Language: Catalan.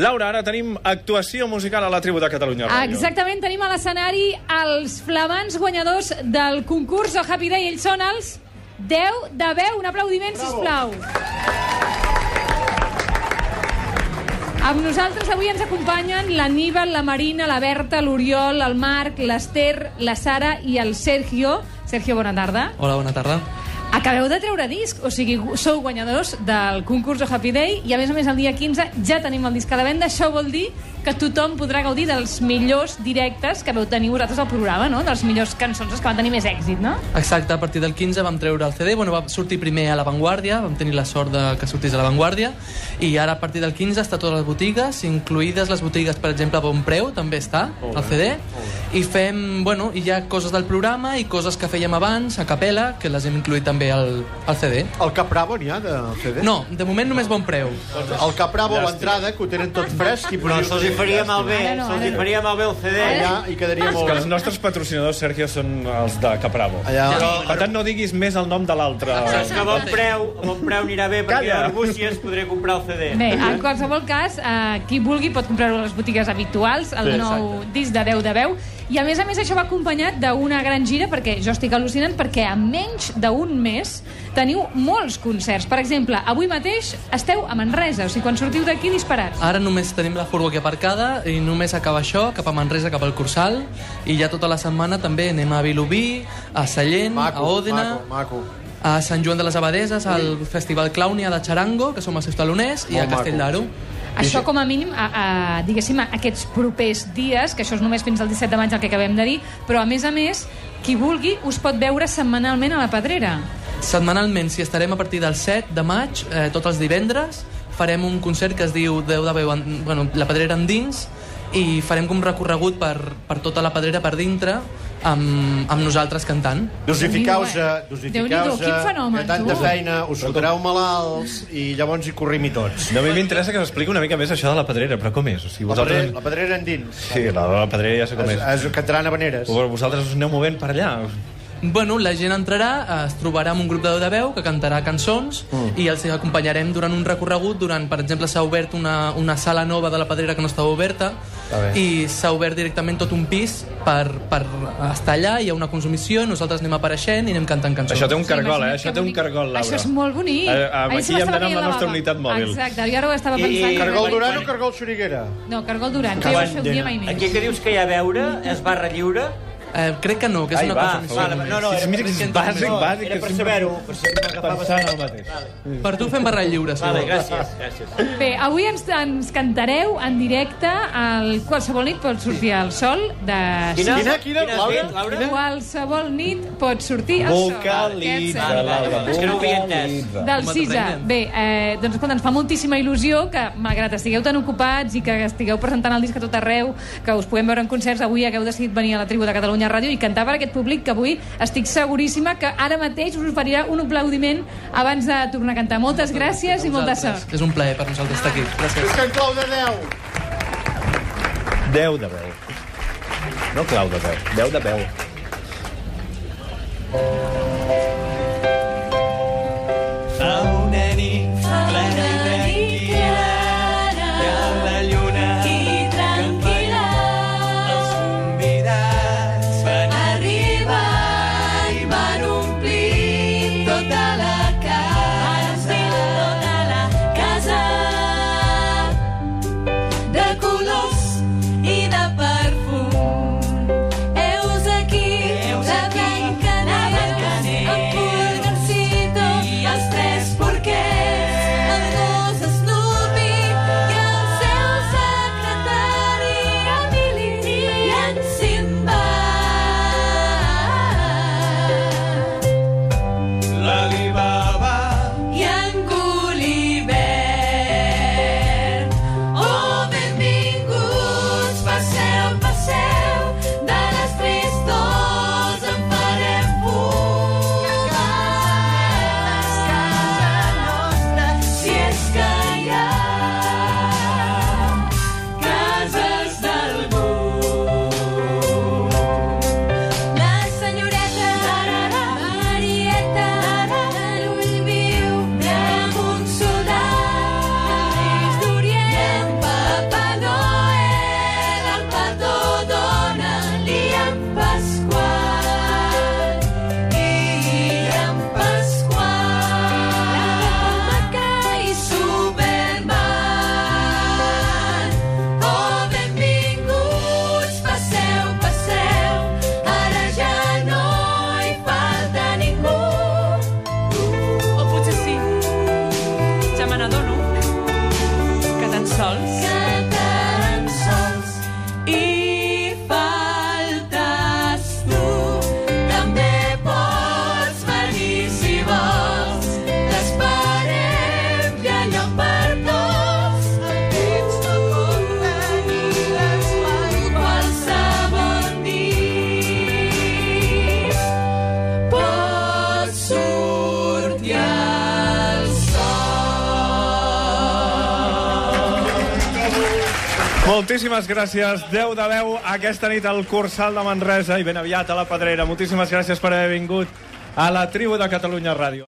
Laura, ara tenim actuació musical a la tribu de Catalunya Ràdio. Exactament, tenim a l'escenari els flamants guanyadors del concurs o Happy Day. Ells són els 10 de veu. Un aplaudiment, sisplau. Amb nosaltres avui ens acompanyen l'Aníbal, la Marina, la Berta, l'Oriol, el Marc, l'Ester, la Sara i el Sergio. Sergio, bona tarda. Hola, bona tarda. Acabeu de treure disc, o sigui, sou guanyadors del concurs de Happy Day i, a més a més, el dia 15 ja tenim el disc a la venda. Això vol dir que tothom podrà gaudir dels millors directes que veu tenir vosaltres al programa, no? De les millors cançons que van tenir més èxit, no? Exacte, a partir del 15 vam treure el CD, bueno, va sortir primer a La Vanguardia, vam tenir la sort de que sortís a La Vanguardia, i ara a partir del 15 està a totes les botigues, incluïdes les botigues, per exemple, a Bon Preu, també està, el CD, i fem, bueno, i hi ha coses del programa i coses que fèiem abans, a capella, que les hem incluït també al, al CD. El Capravo n'hi ha de CD? No, de moment només Bon Preu. El Capravo, l'entrada, que ho tenen tot fresc i Però se'ls hi faria malbé, no, se'ls hi no. faria malbé el CD. allà i quedaria molt que bé. els nostres patrocinadors, Sergio, són els de Capravo. Allà, Per tant, no diguis més el nom de l'altre. Saps que a bon preu, a bon preu anirà bé perquè Calla. a Arbúcies podré comprar el CD. Bé, en qualsevol cas, eh, qui vulgui pot comprar-ho a les botigues habituals, el Sí, nou disc de 10 de veu. I a més a més això va acompanyat d'una gran gira, perquè jo estic al·lucinant, perquè en menys d'un mes teniu molts concerts. Per exemple, avui mateix esteu a Manresa, o sigui, quan sortiu d'aquí disparats. Ara només tenim la furgo aquí aparcada i només acaba això, cap a Manresa, cap al Cursal, i ja tota la setmana també anem a Vilobí, a Sallent, a maco, Òdena, maco, maco. a Sant Joan de les Abadeses, al Festival Clownia de Charango, que som els seus taloners, i a Castell d'Aro. Això com a mínim, a, a, diguéssim, a aquests propers dies, que això és només fins al 17 de maig el que acabem de dir, però a més a més, qui vulgui us pot veure setmanalment a la Pedrera. Setmanalment, si estarem a partir del 7 de maig, eh, tots els divendres, farem un concert que es diu Déu de veu, en, bueno, la pedrera endins, i farem com recorregut per, per tota la pedrera per dintre, amb, amb nosaltres cantant. Dosifiqueu-se, Déu-n'hi-do, dosifiqueu-se, quin fenomen, tanta tu. feina, us fotreu malalts i llavors hi corrim i tots. No, a mi m'interessa que m'expliqui una mica més això de la pedrera, però com és? O sigui, La pedrera, vosaltres... la pedrera endins. Sí, la, la pedrera ja sé com és. Es, es cantaran habaneres. Vosaltres us aneu movent per allà. Bueno, la gent entrarà, eh, es trobarà amb un grup de de veu que cantarà cançons mm. i els acompanyarem durant un recorregut. Durant, per exemple, s'ha obert una, una sala nova de la Pedrera que no estava oberta bé. i s'ha obert directament tot un pis per, per estar allà, hi ha una consumició, nosaltres anem apareixent i anem cantant cançons. Això té un cargol, eh? Això té un cargol, Laura. Això és molt bonic. Eh, eh, aquí se hem d'anar amb la nostra unitat mòbil. Exacte, jo ara ho estava I- pensant. Cargol Quan- Duran o Cargol Xuriguera? No, Cargol Duran, que jo això ho dia mai més. Aquí que dius que hi ha a veure és barra lliure? Eh, crec que no, que és Ai, una va, cosa més. vale, no, no, era, Mira que és bàsic, no, bàsic. era per saber-ho, per si m'agafava Pensant el mateix. Per tu fem barra lliure, si Vale, vols. gràcies, gràcies. Bé, avui ens, ens cantareu en directe el Qualsevol nit pot sortir el sol de... Quina, Quina, quina, Laura? Laura? Qualsevol nit pot sortir el sol. Vocalitza, Laura. És que no ho havia entès. vocalitza. Del t'aprenen? Bé, eh, doncs escolta, ens fa moltíssima il·lusió que, malgrat estigueu tan ocupats i que estigueu presentant el disc a tot arreu, que us puguem veure en concerts, avui hagueu decidit venir a la tribu de Catalunya Ràdio i cantar per aquest públic que avui estic seguríssima que ara mateix us oferirà un aplaudiment abans de tornar a cantar. Moltes gràcies i molta sort. És un plaer per nosaltres estar aquí. Gràcies. És que en clau de 10. 10 de veu. No clau de veu, 10 de veu. A una nit Moltíssimes gràcies. 10 de 10 aquesta nit al Cursal de Manresa i ben aviat a la Pedrera. Moltíssimes gràcies per haver vingut a la tribu de Catalunya Ràdio.